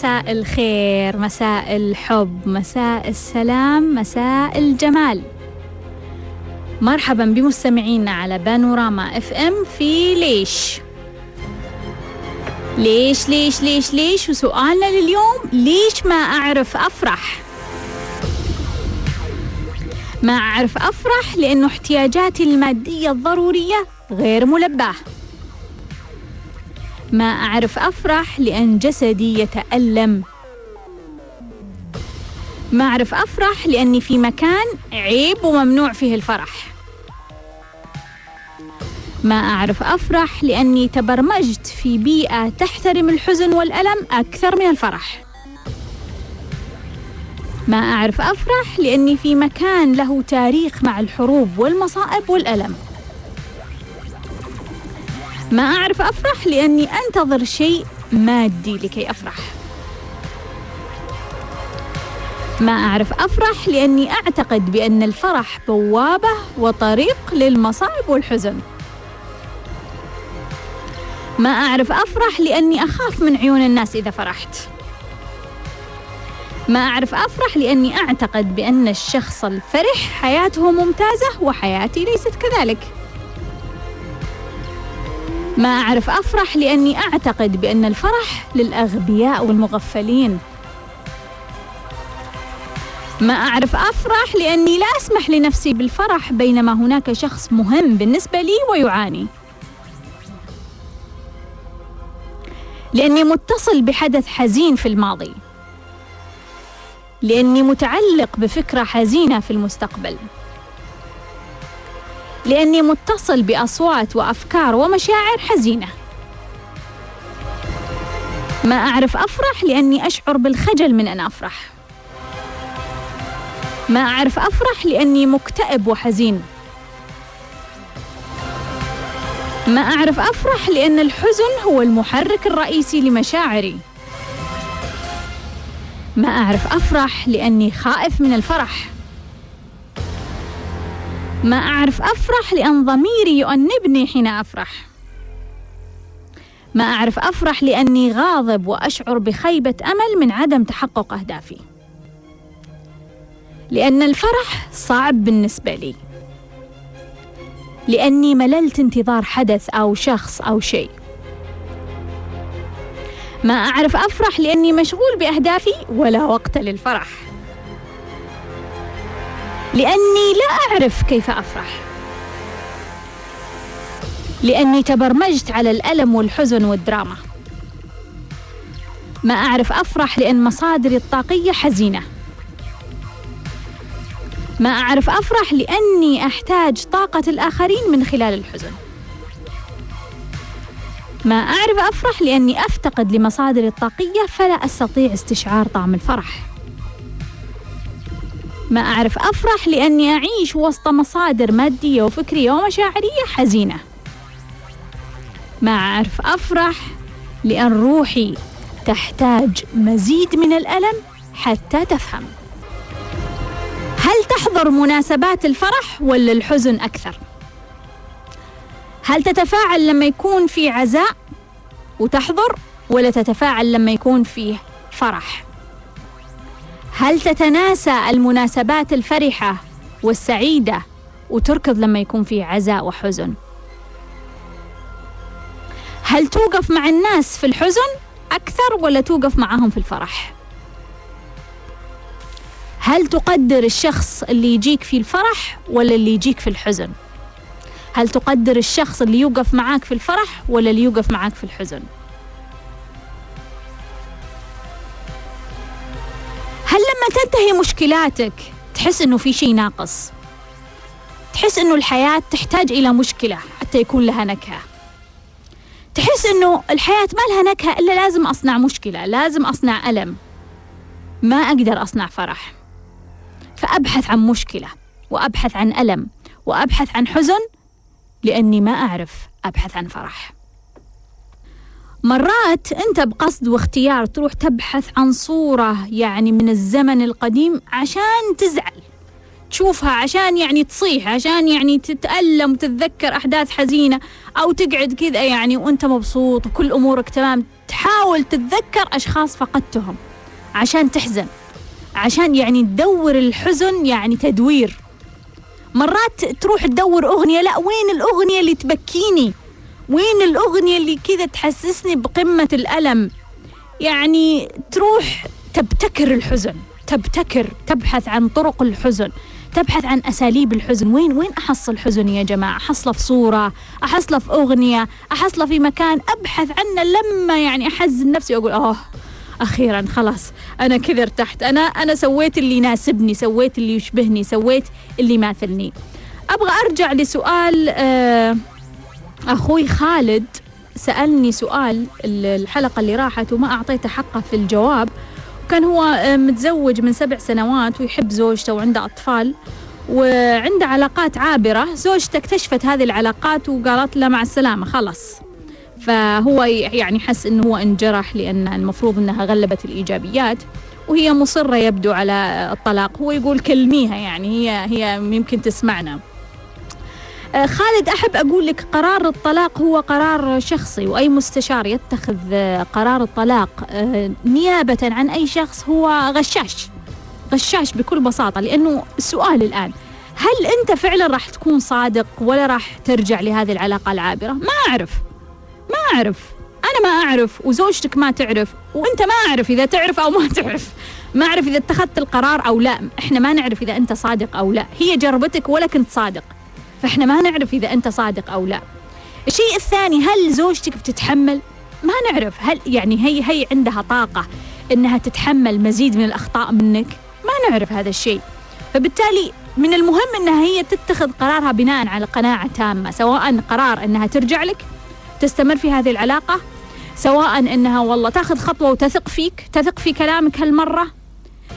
مساء الخير مساء الحب مساء السلام مساء الجمال. مرحبا بمستمعينا على بانوراما إف إم في ليش؟ ليش ليش ليش ليش؟ وسؤالنا لليوم ليش ما أعرف أفرح؟ ما أعرف أفرح لأنه احتياجاتي المادية الضرورية غير ملباة. ما أعرف أفرح لأن جسدي يتألم. ما أعرف أفرح لأني في مكان عيب وممنوع فيه الفرح. ما أعرف أفرح لأني تبرمجت في بيئة تحترم الحزن والألم أكثر من الفرح. ما أعرف أفرح لأني في مكان له تاريخ مع الحروب والمصائب والألم. ما أعرف أفرح لأني أنتظر شيء مادي لكي أفرح. ما أعرف أفرح لأني أعتقد بأن الفرح بوابة وطريق للمصاعب والحزن. ما أعرف أفرح لأني أخاف من عيون الناس إذا فرحت. ما أعرف أفرح لأني أعتقد بأن الشخص الفرح حياته ممتازة وحياتي ليست كذلك. ما أعرف أفرح لأني أعتقد بأن الفرح للأغبياء والمغفلين. ما أعرف أفرح لأني لا أسمح لنفسي بالفرح بينما هناك شخص مهم بالنسبة لي ويعاني. لأني متصل بحدث حزين في الماضي. لأني متعلق بفكرة حزينة في المستقبل. لأني متصل بأصوات وأفكار ومشاعر حزينة. ما أعرف أفرح لأني أشعر بالخجل من أن أفرح. ما أعرف أفرح لأني مكتئب وحزين. ما أعرف أفرح لأن الحزن هو المحرك الرئيسي لمشاعري. ما أعرف أفرح لأني خائف من الفرح. ما أعرف أفرح لأن ضميري يؤنبني حين أفرح. ما أعرف أفرح لأني غاضب وأشعر بخيبة أمل من عدم تحقق أهدافي. لأن الفرح صعب بالنسبة لي. لأني مللت انتظار حدث أو شخص أو شيء. ما أعرف أفرح لأني مشغول بأهدافي ولا وقت للفرح. لأني لا أعرف كيف أفرح. لأني تبرمجت على الألم والحزن والدراما. ما أعرف أفرح لأن مصادري الطاقية حزينة. ما أعرف أفرح لأني أحتاج طاقة الآخرين من خلال الحزن. ما أعرف أفرح لأني أفتقد لمصادري الطاقية فلا أستطيع استشعار طعم الفرح. ما أعرف أفرح لأني أعيش وسط مصادر مادية وفكرية ومشاعرية حزينة ما أعرف أفرح لأن روحي تحتاج مزيد من الألم حتى تفهم هل تحضر مناسبات الفرح ولا الحزن أكثر؟ هل تتفاعل لما يكون في عزاء وتحضر ولا تتفاعل لما يكون فيه فرح؟ هل تتناسى المناسبات الفرحة والسعيدة وتركض لما يكون في عزاء وحزن؟ هل توقف مع الناس في الحزن أكثر ولا توقف معهم في الفرح؟ هل تقدر الشخص اللي يجيك في الفرح ولا اللي يجيك في الحزن؟ هل تقدر الشخص اللي يوقف معاك في الفرح ولا اللي يوقف معاك في الحزن؟ لما تنتهي مشكلاتك تحس إنه في شيء ناقص؟ تحس إنه الحياة تحتاج إلى مشكلة حتى يكون لها نكهة. تحس إنه الحياة ما لها نكهة إلا لازم أصنع مشكلة، لازم أصنع ألم. ما أقدر أصنع فرح. فأبحث عن مشكلة وأبحث عن ألم وأبحث عن حزن لأني ما أعرف أبحث عن فرح. مرات أنت بقصد واختيار تروح تبحث عن صورة يعني من الزمن القديم عشان تزعل تشوفها عشان يعني تصيح عشان يعني تتألم وتتذكر أحداث حزينة أو تقعد كذا يعني وأنت مبسوط وكل أمورك تمام. تحاول تتذكر أشخاص فقدتهم عشان تحزن عشان يعني تدور الحزن يعني تدوير. مرات تروح تدور أغنية لا وين الأغنية اللي تبكيني؟ وين الأغنية اللي كذا تحسسني بقمة الألم؟ يعني تروح تبتكر الحزن تبتكر تبحث عن طرق الحزن تبحث عن أساليب الحزن. وين وين أحصل حزن يا جماعة؟ أحصله في صورة أحصله في أغنية أحصله في مكان أبحث عنه لما يعني أحزن نفسي وأقول أوه أخيرا خلاص أنا كذا ارتحت أنا أنا سويت اللي يناسبني سويت اللي يشبهني سويت اللي يماثلني. أبغى أرجع لسؤال آه أخوي خالد سألني سؤال الحلقة اللي راحت وما أعطيته حقه في الجواب. كان هو آه، متزوج من سبع سنوات ويحب زوجته وعنده أطفال. وعنده علاقات عابرة. زوجته اكتشفت هذه العلاقات وقالت له مع السلامة خلاص. فهو يعني حس إنه هو انجرح لأن المفروض إنها غلبت الإيجابيات. وهي مصرة يبدو على الطلاق. هو يقول كلميها يعني هي هي يمكن تسمعنا. خالد أحب أقول لك قرار الطلاق هو قرار شخصي وأي مستشار يتخذ آه، قرار الطلاق آه، نيابة عن أي شخص هو غشاش غشاش بكل بساطة لأنه السؤال الآن هل أنت فعلا راح تكون صادق ولا راح ترجع لهذه العلاقة العابرة؟ ما أعرف ما أعرف أنا ما أعرف وزوجتك ما تعرف وأنت ما أعرف إذا تعرف أو ما تعرف ما أعرف إذا اتخذت القرار أو لا إحنا ما نعرف إذا أنت صادق أو لا هي جربتك ولا كنت صادق فإحنا ما نعرف إذا أنت صادق أو لا. الشيء الثاني هل زوجتك بتتحمل؟ ما نعرف. هل يعني هي هي عندها طاقة إنها تتحمل مزيد من الأخطاء منك؟ ما نعرف هذا الشيء. فبالتالي من المهم إنها هي تتخذ قرارها بناء على قناعة تامة سواء قرار إنها ترجع لك تستمر في هذه العلاقة سواء إنها والله تاخذ خطوة وتثق فيك تثق في كلامك هالمرة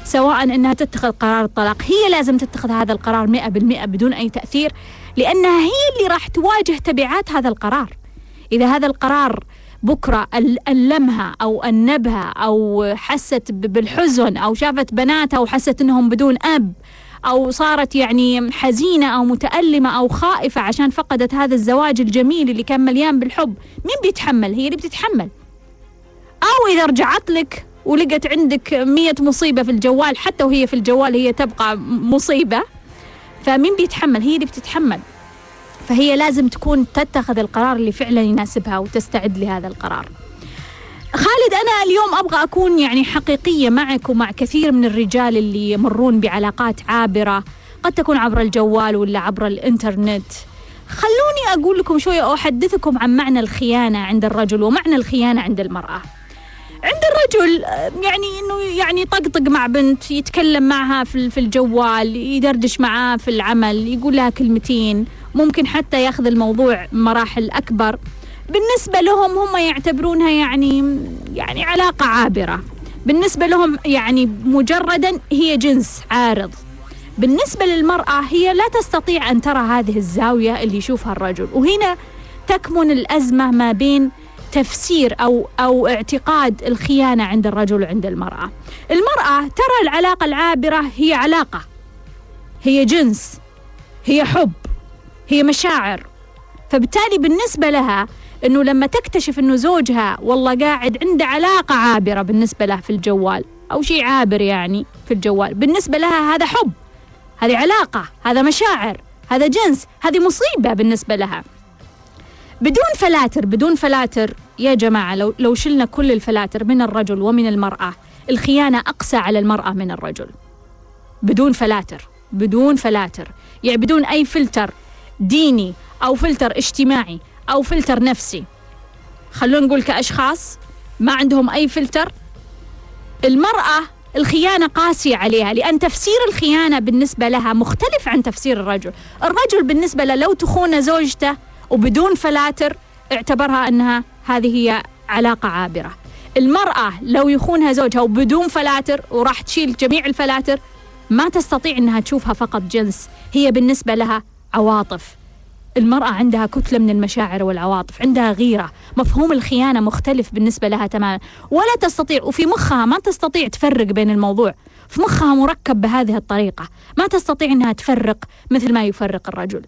سواء أنها تتخذ قرار الطلاق هي لازم تتخذ هذا القرار 100% بدون أي تأثير لأنها هي اللي راح تواجه تبعات هذا القرار. إذا هذا القرار بكرة ألمها أو أنبها أو حست بالحزن أو شافت بناتها وحست أنهم بدون أب أو صارت يعني حزينة أو متألمة أو خائفة عشان فقدت هذا الزواج الجميل اللي كان مليان بالحب مين بيتحمل؟ هي اللي بتتحمل. أو إذا رجعت لك ولقت عندك مية مصيبة في الجوال حتى وهي في الجوال هي تبقى مصيبة. فمين بيتحمل؟ هي اللي بتتحمل. فهي لازم تكون تتخذ القرار اللي فعلا يناسبها وتستعد لهذا القرار. خالد أنا اليوم أبغى أكون يعني حقيقية معك ومع كثير من الرجال اللي يمرون بعلاقات عابرة قد تكون عبر الجوال ولا عبر الإنترنت. خلوني أقول لكم شوية أحدثكم عن معنى الخيانة عند الرجل ومعنى الخيانة عند المرأة. عند الرجل يعني إنه يعني يطقطق مع بنت يتكلم معها في في الجوال يدردش معها في العمل يقول لها كلمتين. ممكن حتى ياخذ الموضوع مراحل أكبر. بالنسبة لهم هم يعتبرونها يعني يعني علاقة عابرة. بالنسبة لهم يعني مجردا هي جنس عارض. بالنسبة للمرأة هي لا تستطيع أن ترى هذه الزاوية اللي يشوفها الرجل. وهنا تكمن الأزمة ما بين تفسير أو أو اعتقاد الخيانة عند الرجل وعند المرأة. المرأة ترى العلاقة العابرة هي علاقة هي جنس هي حب هي مشاعر فبالتالي بالنسبة لها إنه لما تكتشف إنه زوجها والله قاعد عنده علاقة عابرة بالنسبة له في الجوال أو شيء عابر يعني في الجوال بالنسبة لها هذا حب هذه علاقة هذا مشاعر هذا جنس هذه مصيبة بالنسبة لها بدون فلاتر بدون فلاتر. يا جماعة لو لو شلنا كل الفلاتر من الرجل ومن المرأة الخيانة أقسى على المرأة من الرجل. بدون فلاتر بدون فلاتر. يعني بدون أي فلتر ديني أو فلتر اجتماعي أو فلتر نفسي. خلونا نقول كأشخاص ما عندهم أي فلتر. المرأة الخيانة قاسية عليها لأن تفسير الخيانة بالنسبة لها مختلف عن تفسير الرجل. الرجل بالنسبة له لو تخون زوجته وبدون فلاتر اعتبرها أنها هذه هي علاقة عابرة. المرأة لو يخونها زوجها وبدون فلاتر وراح تشيل جميع الفلاتر ما تستطيع أنها تشوفها فقط جنس هي بالنسبة لها عواطف. المرأة عندها كتلة من المشاعر والعواطف عندها غيرة مفهوم الخيانة مختلف بالنسبة لها تماما. ولا تستطيع وفي مخها ما تستطيع تفرق بين الموضوع في مخها مركب بهذه الطريقة. ما تستطيع أنها تفرق مثل ما يفرق الرجل.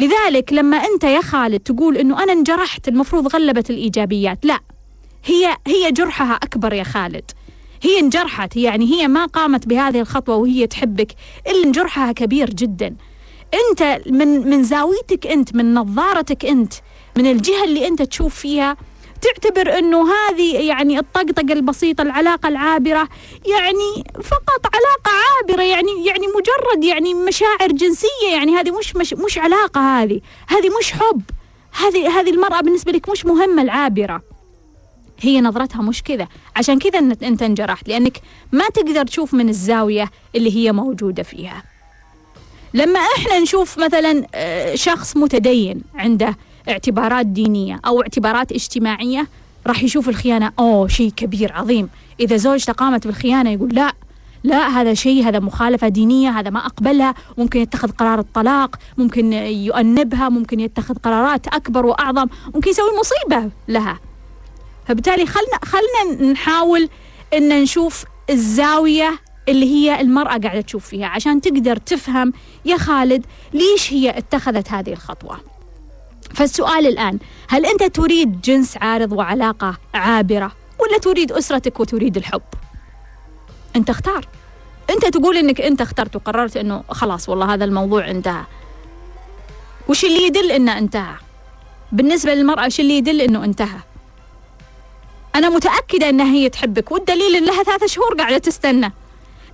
لذلك لما أنت يا خالد تقول أنه أنا انجرحت المفروض غلبت الإيجابيات. لا هي هي جرحها أكبر يا خالد. هي انجرحت يعني هي ما قامت بهذه الخطوة وهي تحبك إلا جرحها كبير جدا. أنت من من زاويتك أنت من نظارتك أنت من الجهة اللي أنت تشوف فيها تعتبر إنه هذه يعني الطقطقة البسيطة العلاقة العابرة يعني فقط علاقة عابرة يعني يعني مجرد يعني مشاعر جنسية يعني هذه مش مش, مش علاقة هذه هذه مش حب هذه هذه المرأة بالنسبة لك مش مهمة العابرة. هي نظرتها مش كذا. عشان كذا أنت انجرحت لأنك ما تقدر تشوف من الزاوية اللي هي موجودة فيها. لما إحنا نشوف مثلا آه، شخص متدين عنده اعتبارات دينية أو اعتبارات اجتماعية راح يشوف الخيانة. أوه شيء كبير عظيم. إذا زوجته قامت بالخيانة يقول لا لا هذا شيء هذا مخالفة دينية هذا ما أقبلها. ممكن يتخذ قرار الطلاق ممكن يؤنبها ممكن يتخذ قرارات أكبر وأعظم ممكن يسوي مصيبة لها. فبالتالي خلنا خلنا نحاول إن نشوف الزاوية اللي هي المرأة قاعدة تشوف فيها عشان تقدر تفهم يا خالد ليش هي اتخذت هذه الخطوة. فالسؤال الآن هل أنت تريد جنس عارض وعلاقة عابرة ولا تريد أسرتك وتريد الحب؟ أنت اختار. أنت تقول إنك أنت اخترت وقررت إنه خلاص والله هذا الموضوع انتهى. وش اللي يدل إنه انتهى؟ بالنسبة للمرأة وش اللي يدل إنه انتهى؟ أنا متأكدة أنها هي تحبك والدليل إن لها ثلاثة شهور قاعدة تستنى.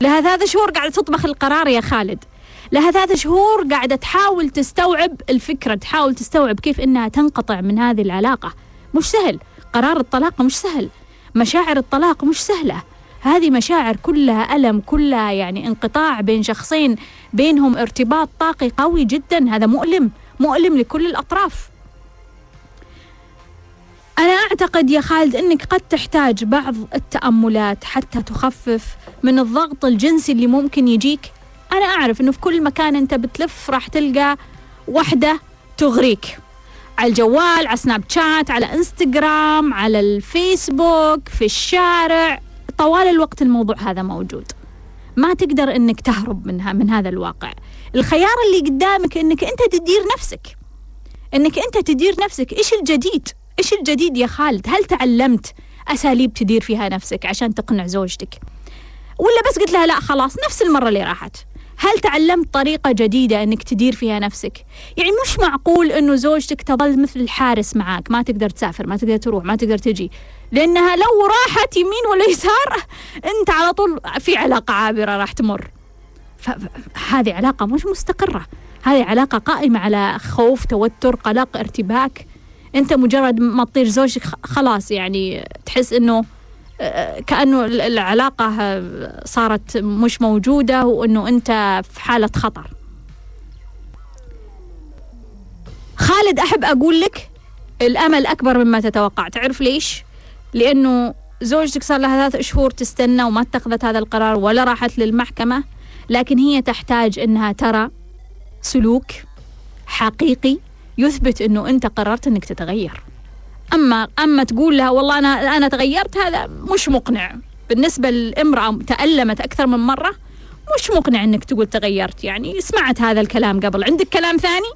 لها ثلاثة شهور قاعدة تطبخ القرار يا خالد. لها ثلاثة شهور قاعدة تحاول تستوعب الفكرة تحاول تستوعب كيف إنها تنقطع من هذه العلاقة. مش سهل. قرار الطلاق مش سهل. مشاعر الطلاق مش سهلة. هذه مشاعر كلها ألم كلها يعني انقطاع بين شخصين بينهم ارتباط طاقي قوي جدا. هذا مؤلم مؤلم لكل الأطراف. أنا أعتقد يا خالد أنك قد تحتاج بعض التأملات حتى تخفف من الضغط الجنسي اللي ممكن يجيك. أنا أعرف أنه في كل مكان أنت بتلف راح تلقى وحدة تغريك. على الجوال على سناب شات على إنستغرام على الفيسبوك في الشارع. طوال الوقت الموضوع هذا موجود. ما تقدر إنك تهرب منها من هذا الواقع. الخيار اللي قدامك إنك أنت تدير نفسك. إنك أنت تدير نفسك. إيش الجديد؟ إيش الجديد يا خالد؟ هل تعلمت أساليب تدير فيها نفسك عشان تقنع زوجتك؟ ولا بس قلت لها لا خلاص نفس المرة اللي راحت. هل تعلمت طريقة جديدة إنك تدير فيها نفسك؟ يعني مش معقول إنه زوجتك تظل مثل الحارس معاك، ما تقدر تسافر، ما تقدر تروح، ما تقدر تجي، لأنها لو راحت يمين ولا يسار أنت على طول في علاقة عابرة راح تمر. فهذه علاقة مش مستقرة، هذه علاقة قائمة على خوف، توتر، قلق، ارتباك، أنت مجرد ما تطير زوجك خلاص يعني تحس إنه كأنه العلاقة صارت مش موجودة وإنه أنت في حالة خطر. خالد أحب أقول لك الأمل أكبر مما تتوقع. تعرف ليش؟ لأنه زوجتك صار لها ثلاث شهور تستنى وما اتخذت هذا القرار ولا راحت للمحكمة لكن هي تحتاج إنها ترى سلوك حقيقي يثبت إنه أنت قررت إنك تتغير. أما أما تقول لها والله أنا أنا تغيرت هذا مش مقنع. بالنسبة للامرأة تألمت أكثر من مرة مش مقنع إنك تقول تغيرت. يعني سمعت هذا الكلام قبل. عندك كلام ثاني؟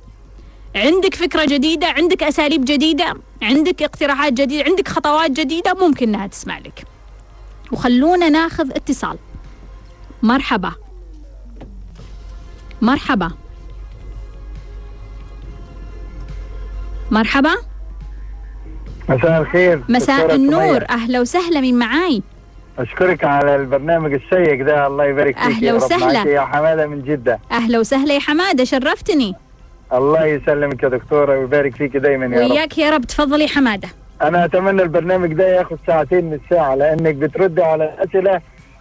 عندك فكرة جديدة؟ عندك أساليب جديدة؟ عندك اقتراحات جديدة؟ عندك خطوات جديدة؟ ممكن إنها تسمع لك. وخلونا ناخذ اتصال. مرحبا. مرحبا. مرحبا. مساء الخير. مساء النور. أهلا وسهلا من معاي؟ أشكرك على البرنامج الشيق ده. الله يبارك فيك أهلا وسهلا. يا حمادة من جدة. أهلا وسهلا يا حمادة شرفتني. الله يسلمك يا دكتورة ويبارك فيك دايما يا رب. وياك يا رب. تفضلي حمادة. أنا أتمنى البرنامج ده ياخذ ساعتين من الساعة لأنك بتردي على الاسئله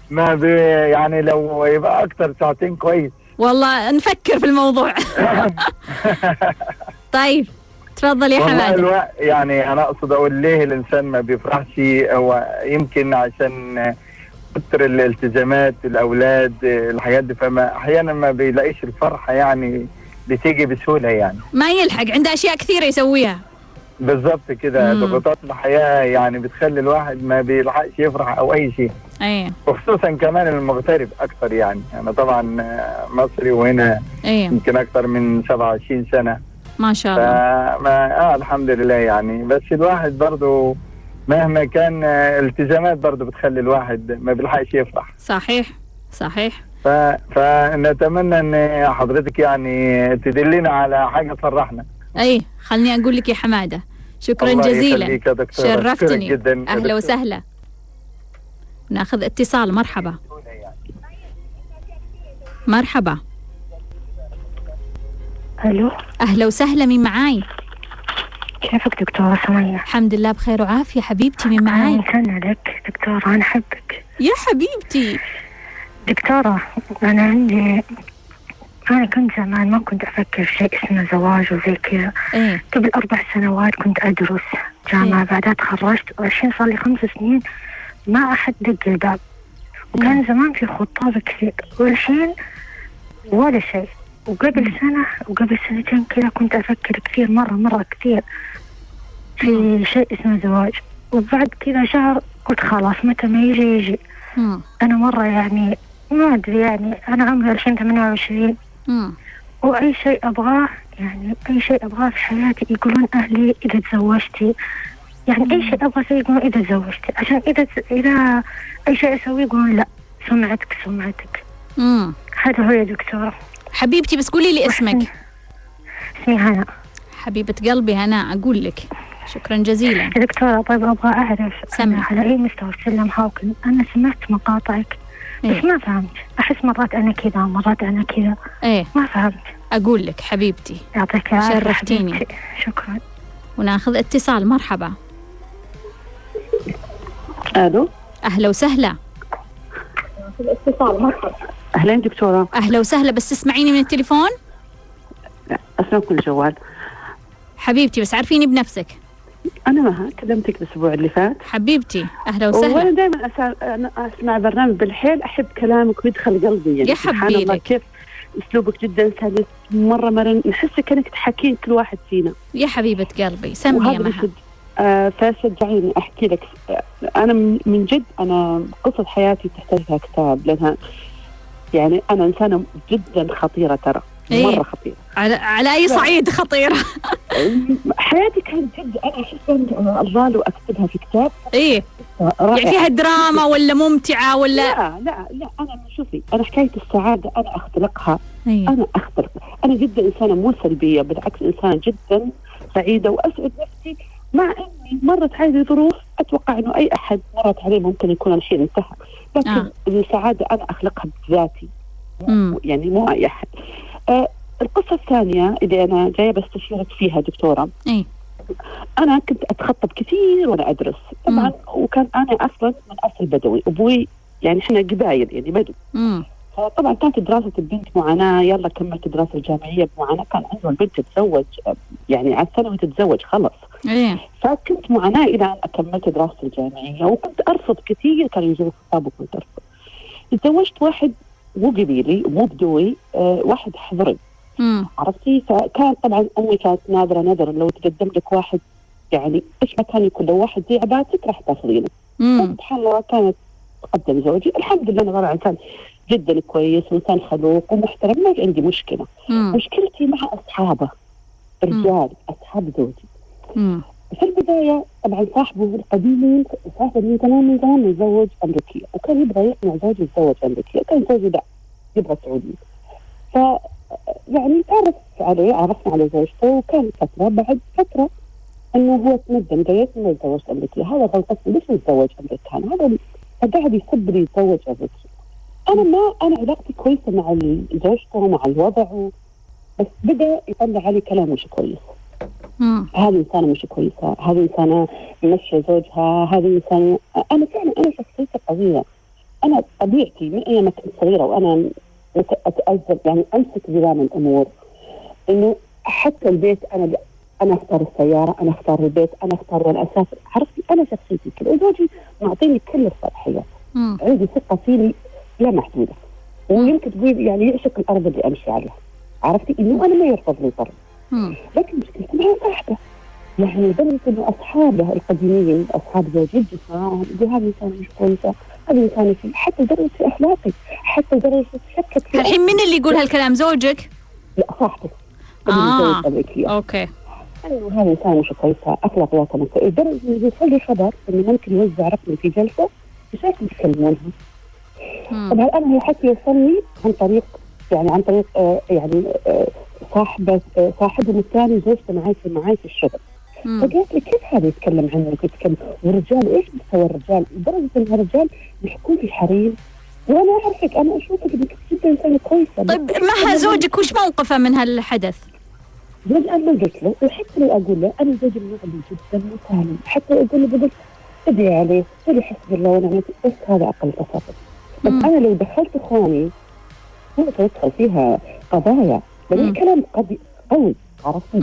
ما بي يعني لو يبقى أكثر ساعتين كويس. والله نفكر في الموضوع. طيب. تفضل يا حماد ألو... يعني أنا أقصد أقول ليه الإنسان ما بيفرحش. هو يمكن عشان كتر الالتزامات الأولاد الحاجات دي فما أحيانا ما بيلاقيش الفرحة يعني بتيجي بسهولة يعني. ما يلحق عنده أشياء كثيرة يسويها. بالظبط كده ضغوطات الحياة يعني بتخلي الواحد ما بيلحقش يفرح أو أي شيء. أيوه وخصوصا كمان المغترب أكثر يعني. أنا طبعا مصري وهنا أيوه يمكن أكثر من 27 سنة. ما شاء الله. فما آه الحمد لله يعني. بس الواحد برضه مهما كان آه، التزامات برضه بتخلي الواحد ما بيلحقش يفرح. صحيح صحيح. ف... فنتمنى إن حضرتك يعني تدلنا على حاجة تفرحنا. أي خلني أقول لك يا حمادة. شكرا الله جزيلا يا دكتورة. شرفتني. جدا. أهلا. وسهلا. ناخذ اتصال. مرحبا. مرحبا. ألو؟ أهلا وسهلا مين معاي؟ كيفك دكتورة سمية؟ الحمد لله بخير وعافية. حبيبتي مين أنا معاي ممتنة لك دكتورة أنا أحبك. يا حبيبتي. دكتورة أنا عندي أنا كنت زمان ما كنت أفكر في شيء اسمه زواج وزي كذا. إيه. قبل أربع سنوات كنت أدرس جامعة إيه. بعدها تخرجت والحين صار لي خمس سنين ما أحد دق الباب وكان زمان في خطاب كثير والحين ولا شيء. وقبل سنة وقبل سنتين كذا كنت أفكر كثير مرة مرة كثير في شيء اسمه زواج. وبعد كذا شهر قلت خلاص متى ما يجي يجي. مم. أنا مرة يعني ما أدري يعني أنا عمري الحين 28 مم. وأي شيء أبغاه يعني أي شيء أبغاه في حياتي يقولون أهلي إذا تزوجتي. يعني أي شيء أبغى أسويه يقولون إذا تزوجتي. عشان إذا إذا أي شيء أسويه يقولون لا سمعتك سمعتك. مم. هذا هو يا دكتورة حبيبتي بس قولي لي اسمك. اسمي هنا. حبيبة قلبي هنا أقول لك. شكرا جزيلا. دكتورة طيب أبغى أعرف. أنا على أي مستوى سلم هاوكن أنا سمعت مقاطعك بس إيه. ما فهمت. أحس مرات أنا كذا مرات أنا كذا. إيه. ما فهمت. أقول لك حبيبتي. يعطيك العافية شرفتيني. حبيبتي. شكرا. وناخذ اتصال. مرحبا. ألو؟ أهلا وسهلا. أهلين دكتورة. أهلا وسهلا بس تسمعيني من التليفون؟ اسمعكم الجوال حبيبتي بس عارفيني بنفسك. أنا مها كلمتك الأسبوع اللي فات. حبيبتي أهلا وأنا وسهلا دائما أسا... أنا أسمع برنامج بالحيل أحب كلامك ويدخل قلبي يعني. يا. الله كيف أسلوبك جدا سلس. مرة مرن نحسك كأنك تحكين كل واحد فينا. يا حبيبة قلبي سمي يا مها. آه فشجعيني أحكي لك. آه، أنا من جد أنا قصة حياتي تحتاج لها كتاب لأنها يعني أنا إنسانة جدا خطيرة ترى إيه. مرة خطيرة. على, على أي صعيد خطيرة؟ حياتي كانت جد أنا أحس إن الرال واكتبها في كتاب رائع. يعني فيها دراما ولا ممتعة ولا؟ لا لا لا أنا شوفي أنا حكاية السعادة أنا أختلقها. إيه. أنا أختلق. أنا جدا إنسانة مو سلبية بالعكس إنسانة جدا سعيدة. وأسعد نفسي مع إني مرت علي ظروف أتوقع إنه أي أحد مرت عليه ممكن يكون الحين انتهى. لكن آه. السعاده أنا أخلقها بذاتي. مم. يعني مو أي أحد. آه القصة الثانية اللي أنا جاية بستشيرك فيها دكتورة. إيه أنا كنت أتخطب كثير وأنا أدرس. طبعا وكان أنا أصلا من أصل بدوي. أبوي يعني إحنا قبايل يعني بدو مم. فطبعا كانت دراسة البنت معاناة يلا كملت الدراسه الجامعية بمعاناة كان عنده البنت تتزوج يعني على الثانوي تتزوج خلص إيه. فكنت معاناة إلى أن اكملت دراستي الجامعية وكنت أرفض كثير كانوا يجيبوا خطاب وكنت أرفض. تزوجت واحد مو قبيلي مو بدوي آه واحد حضري. عرفتي؟ فكان طبعا أمي كانت نادرة نادرة لو تقدم لك واحد يعني إيش ما كان يكون لو واحد زي عبادتك راح تاخذينه. سبحان الله كانت تقدم زوجي. الحمد لله أنا طبعا انسان جدا كويس وانسان خلوق ومحترم ما عندي مشكلة. مم. مشكلتي مع أصحابه رجال أصحاب زوجي. مم. في البداية طبعا صاحبه القديم صاحبه من زمان من زمان متزوج امريكيه وكان يبغى يقنع زوجي يتزوج امريكيه كان زوجي لا يبغى سعودي. ف يعني تعرف عليه عرفنا على زوجته وكان فترة بعد فترة إنه هو تندم قالت انه يتزوج امريكيه هذا غلطتي ليش يتزوج أمريكان؟ هذا فقاعد يسب لي يتزوج أمريكي. أنا ما أنا علاقتي كويسة مع زوجته مع الوضع بس بدأ يطلع علي كلام مش كويس. هذه إنسانة مش كويسة، هذه إنسانة ماشيه زوجها، هذه انسانه أنا فعلا أنا شخصيتي قوية. أنا طبيعتي من أيام كنت صغيرة وأنا اتاذب يعني أمسك زمام الأمور إنه حتى البيت أنا أنا أختار السيارة، أنا أختار البيت، أنا أختار وين اسافر، عرفتي أنا شخصيتي كذا وزوجي معطيني كل الصلاحيات،. عندي ثقة فيني لا محدوده. ويمكن تقول يعني يعشق الأرض اللي أمشي عليها. عرفتي إنه أنا ما يرفضني. مم. لكن مشكلتي مع صاحبه يعني لدرجه انه أصحابه القديمين أصحاب زوجي يقول هذه انسانه مش كويسه هذه انسانه في حتى لدرجه في اخلاقي حتى لدرجه شكك في الحين مين اللي يقول هالكلام زوجك؟ لا. آه. امريكيه أوكي انه هذا إنسان مش كويسه اخلاقياته مش كويسه لدرجه انه يوصل لي خبر إنه ممكن يوزع رقمي في جلسة بشكل يتكلمونها. طبعا أنا هي حكي يوصلني عن طريق يعني عن طريق آه يعني آه صاحبة آه صاحبهم الثاني زوجته معي في معي في الشغل. فقالت لي كيف هذا يتكلم عنك يتكلم والرجال إيش مستوى الرجال؟ لدرجة إن الرجال يحكون في حريم. وأنا أعرفك أنا أشوفك إنك جدا انسانه كويسه طيب مها زوجك وش موقفه من هالحدث؟ زوج أنا ما قلت له وحتى لو أقول له أنا زوجي معدي جدا مسالم حتى لو أقول له بقول ادعي عليه قولي حسبي الله ونعم بس هذا أقل تصرف بس مم. أنا لو دخلت اخواني هو سيدخل فيها قضايا لأن. الكلام قد قوي عرفتي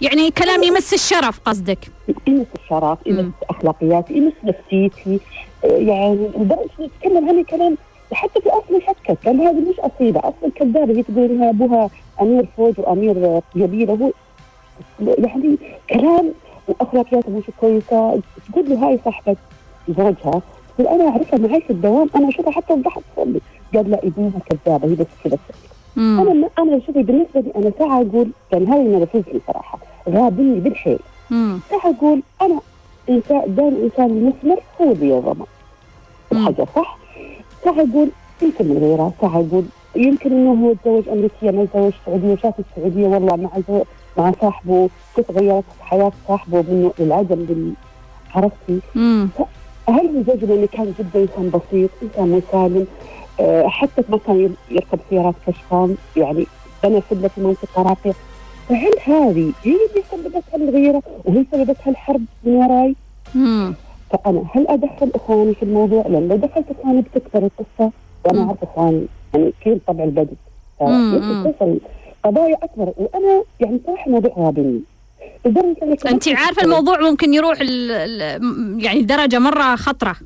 يعني كلام يمس الشرف قصدك. يمس الشرف مم. يمس أخلاقياتي يمس نفسيتي. يعني لدرجه انه يتكلم عني كلام حتى في أصل شكك لأن هذه مش أصيلة. أصلا كذابه هي تقول إنها أبوها أمير فوج وأمير قبيلة. هو يعني كلام وأخلاقياته مش كويسة. تقول له هاي صاحبة زوجها تقول أنا أعرفها معي في الدوام أنا أشوفها حتى وضحت تصلي قال لا ابنها كذابة هي بس كذا. أنا ما أنا شوفي بالنسبة لي أنا ساعه أقول يعني هذا ينرفزني صراحة غابني بالحيل. ساعه أقول أنا انسان دائما الانسان المثمر هو اللي مم. الحاجة صح؟ ساعه أقول يمكن من غيره ساعه أقول يمكن إنه هو تزوج أمريكية ما تزوج سعودية وشاف السعودية والله مع. مع صاحبه كيف غيرت حياة صاحبه منه للعدم لل... عرفتي؟ هل زوجي لأنه كان جدا إنسان بسيط، إنسان مسالم، أه حتى ما كان يركب سيارات كشخان يعني بنى فدة في منطقة راقية فهل هذه هي اللي سببت هالغيرة وهي سببت هالحرب من وراي؟ مم. فأنا هل أدخل إخواني في الموضوع؟ لأن لو دخلت إخواني بتكبر القصة وأنا مم. أعرف إخواني يعني كثير طبع البدء مم. فيمكن توصل قضايا أكبر وأنا يعني صراحة موضوع غابني أنت عارفة الموضوع ممكن يروح ال ال يعني درجة مرة خطرة.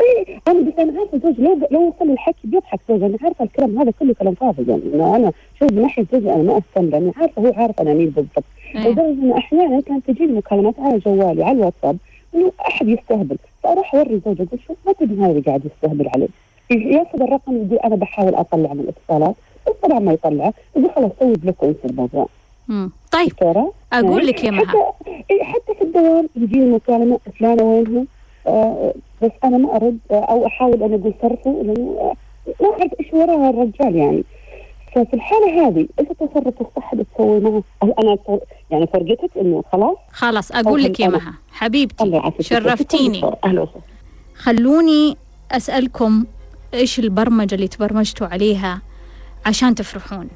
إيه أنا بس أنا عارفة زوجي لو لو وصل الحكي بيضحك زوجي أنا عارفة الكلام هذا كله كلام فاضي يعني إنه أنا شوف من ناحية زوجي أنا ما استمر لأني عارفة هو عارف أنا مين بالضبط. إيه. لدرجه انه أحيانا كانت تجيني مكالمات على جوالي على الواتساب إنه أحد يستهبل. فأروح أوري زوجي أقول شوف ما تدري هذا اللي قاعد يستهبل عليه يأخذ الرقم يقول أنا بحاول أطلع من الاتصالات بس طبعا ما يطلع. يقول خلاص سوي block وانسى الموضوع. طيب أقول لك يا مها. حتى إيه حتى في الدوام يجيني مكالمة فلانة وينها. آه بس أنا ما أرد آه أو أحاول أنا أقول صرفه لأنه آه ما أعرف إيش وراها الرجال يعني. ففي الحالة هذه التصرف الصح اللي تسوي معه؟ هل أنا فر- يعني فرقتك إنه خلاص؟ خلاص أقول لك يا مها. حبيبتي شرفتيني. أهلا وسهلا. خلوني أسألكم إيش البرمجة اللي تبرمجتوا عليها عشان تفرحون.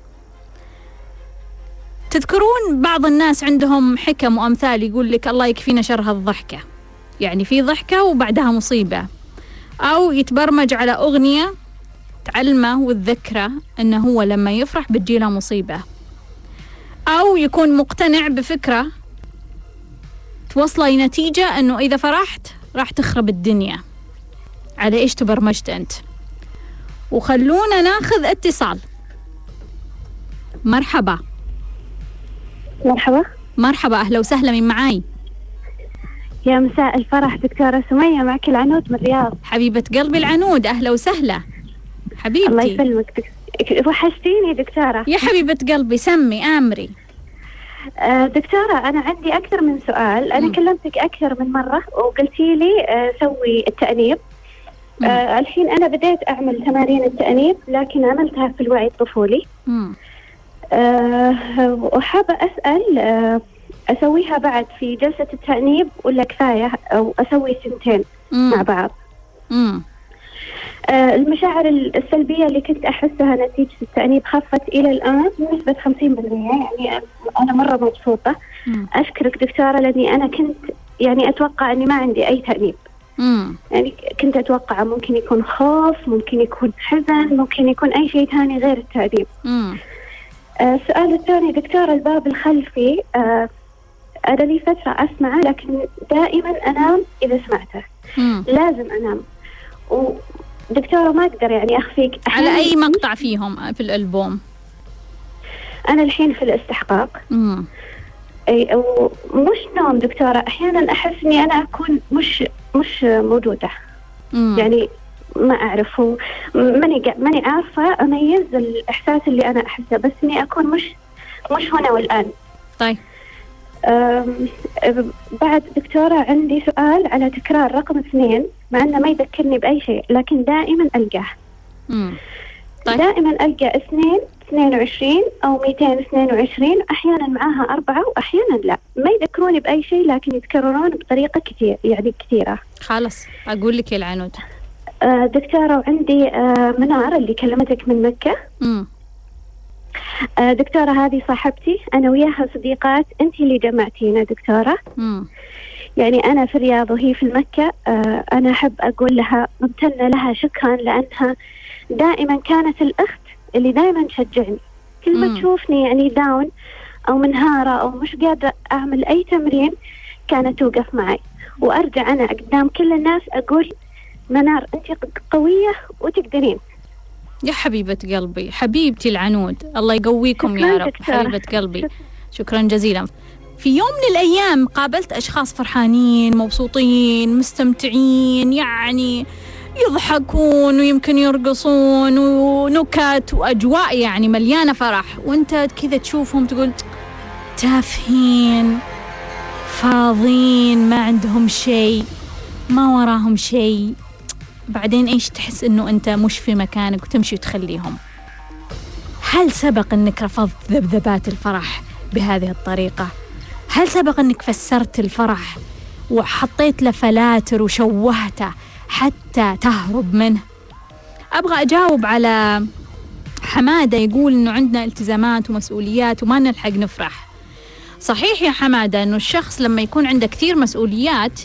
تذكرون بعض الناس عندهم حكم وأمثال يقول لك الله يكفينا شر هالضحكة. يعني في ضحكة وبعدها مصيبة. أو يتبرمج على أغنية تعلمه وتذكره إنه هو لما يفرح بتجيله مصيبة. أو يكون مقتنع بفكرة توصله لنتيجه إنه إذا فرحت راح تخرب الدنيا. على إيش تبرمجت أنت؟ وخلونا ناخذ اتصال. مرحبا. مرحبا. مرحبا أهلا وسهلا من معاي؟ يا مساء الفرح دكتورة سمية معك العنود من الرياض. حبيبة قلبي العنود أهلا وسهلا. الله حبيبتي يسلمك دك... وحشتيني دكتورة. يا حبيبة قلبي سمي آمري. آه، دكتورة أنا عندي أكثر من سؤال. أنا مم. كلمتك أكثر من مرة وقلتي لي آه، سوي التأنيب. مم. آه، الحين أنا بديت أعمل تمارين التأنيب لكن عملتها في الوعي الطفولي. مم. وحابة أسأل آه، أسويها بعد في جلسة التأنيب ولا كفاية أو أسوي سنتين مع مم. بعض مم. آه، المشاعر السلبية اللي كنت أحسها نتيجة التأنيب خفت إلى الآن بنسبة 50% يعني أنا مرة مبسوطة مم. أشكرك دكتورة لأني أنا كنت يعني أتوقع أني ما عندي أي تأنيب مم. يعني كنت أتوقع ممكن يكون خوف ممكن يكون حزن ممكن يكون أي شيء ثاني غير التأنيب مم. آه، السؤال الثاني دكتورة الباب الخلفي آه، أنا لي فترة أسمعه لكن دائما أنام إذا سمعته. مم. لازم أنام. ودكتورة ما أقدر يعني أخفيك. على أي مقطع فيهم؟ في الألبوم. أنا الحين في الاستحقاق. مم. أي ومش نوم دكتورة. أحيانا أحس إني أنا أكون مش مش موجودة. مم. يعني ما أعرف هو ماني ماني عارفة. أميز الإحساس اللي أنا أحسه بس إني أكون مش مش هنا والآن. طيب. بعد دكتورة عندي سؤال على تكرار رقم اثنين مع إنه ما يذكرني بأي شيء لكن دائما ألقاه. مم. طيب. دائما ألقى اثنين 22 أو 222 أحيانا معاها أربعة وأحيانا لا. ما يذكروني بأي شيء لكن يتكررون بطريقة كثير يعني كثيرة. خلاص أقول لك يا العنود. دكتورة وعندي آه، منار اللي كلمتك من مكة. آه، دكتورة هذه صاحبتي. أنا وياها صديقات. أنت اللي جمعتينا دكتورة. يعني أنا في الرياض وهي في مكة. آه، أنا أحب أقول لها ممتنة لها شكرا لأنها دائما كانت الأخت اللي دائما تشجعني. كل. ما تشوفني يعني داون أو منهارة أو مش قادرة أعمل أي تمرين كانت توقف معي. وأرجع أنا قدام كل الناس أقول منار أنت قوية وتقدرين. يا حبيبة قلبي حبيبتي العنود الله يقويكم يا رب دكتورة. حبيبة قلبي. شكرا جزيلا. في يوم من الأيام قابلت أشخاص فرحانين مبسوطين مستمتعين يعني يضحكون ويمكن يرقصون ونكت وأجواء يعني مليانة فرح. وأنت كذا تشوفهم تقول تافهين فاضين ما عندهم شيء ما وراهم شيء. بعدين إيش تحس إنه أنت مش في مكانك وتمشي وتخليهم؟ هل سبق إنك رفضت ذبذبات الفرح بهذه الطريقة؟ هل سبق إنك فسرت الفرح وحطيت له فلاتر وشوهته حتى تهرب منه؟ أبغى أجاوب على حمادة يقول إنه عندنا التزامات ومسؤوليات وما نلحق نفرح. صحيح يا حمادة إنه الشخص لما يكون عنده كثير مسؤوليات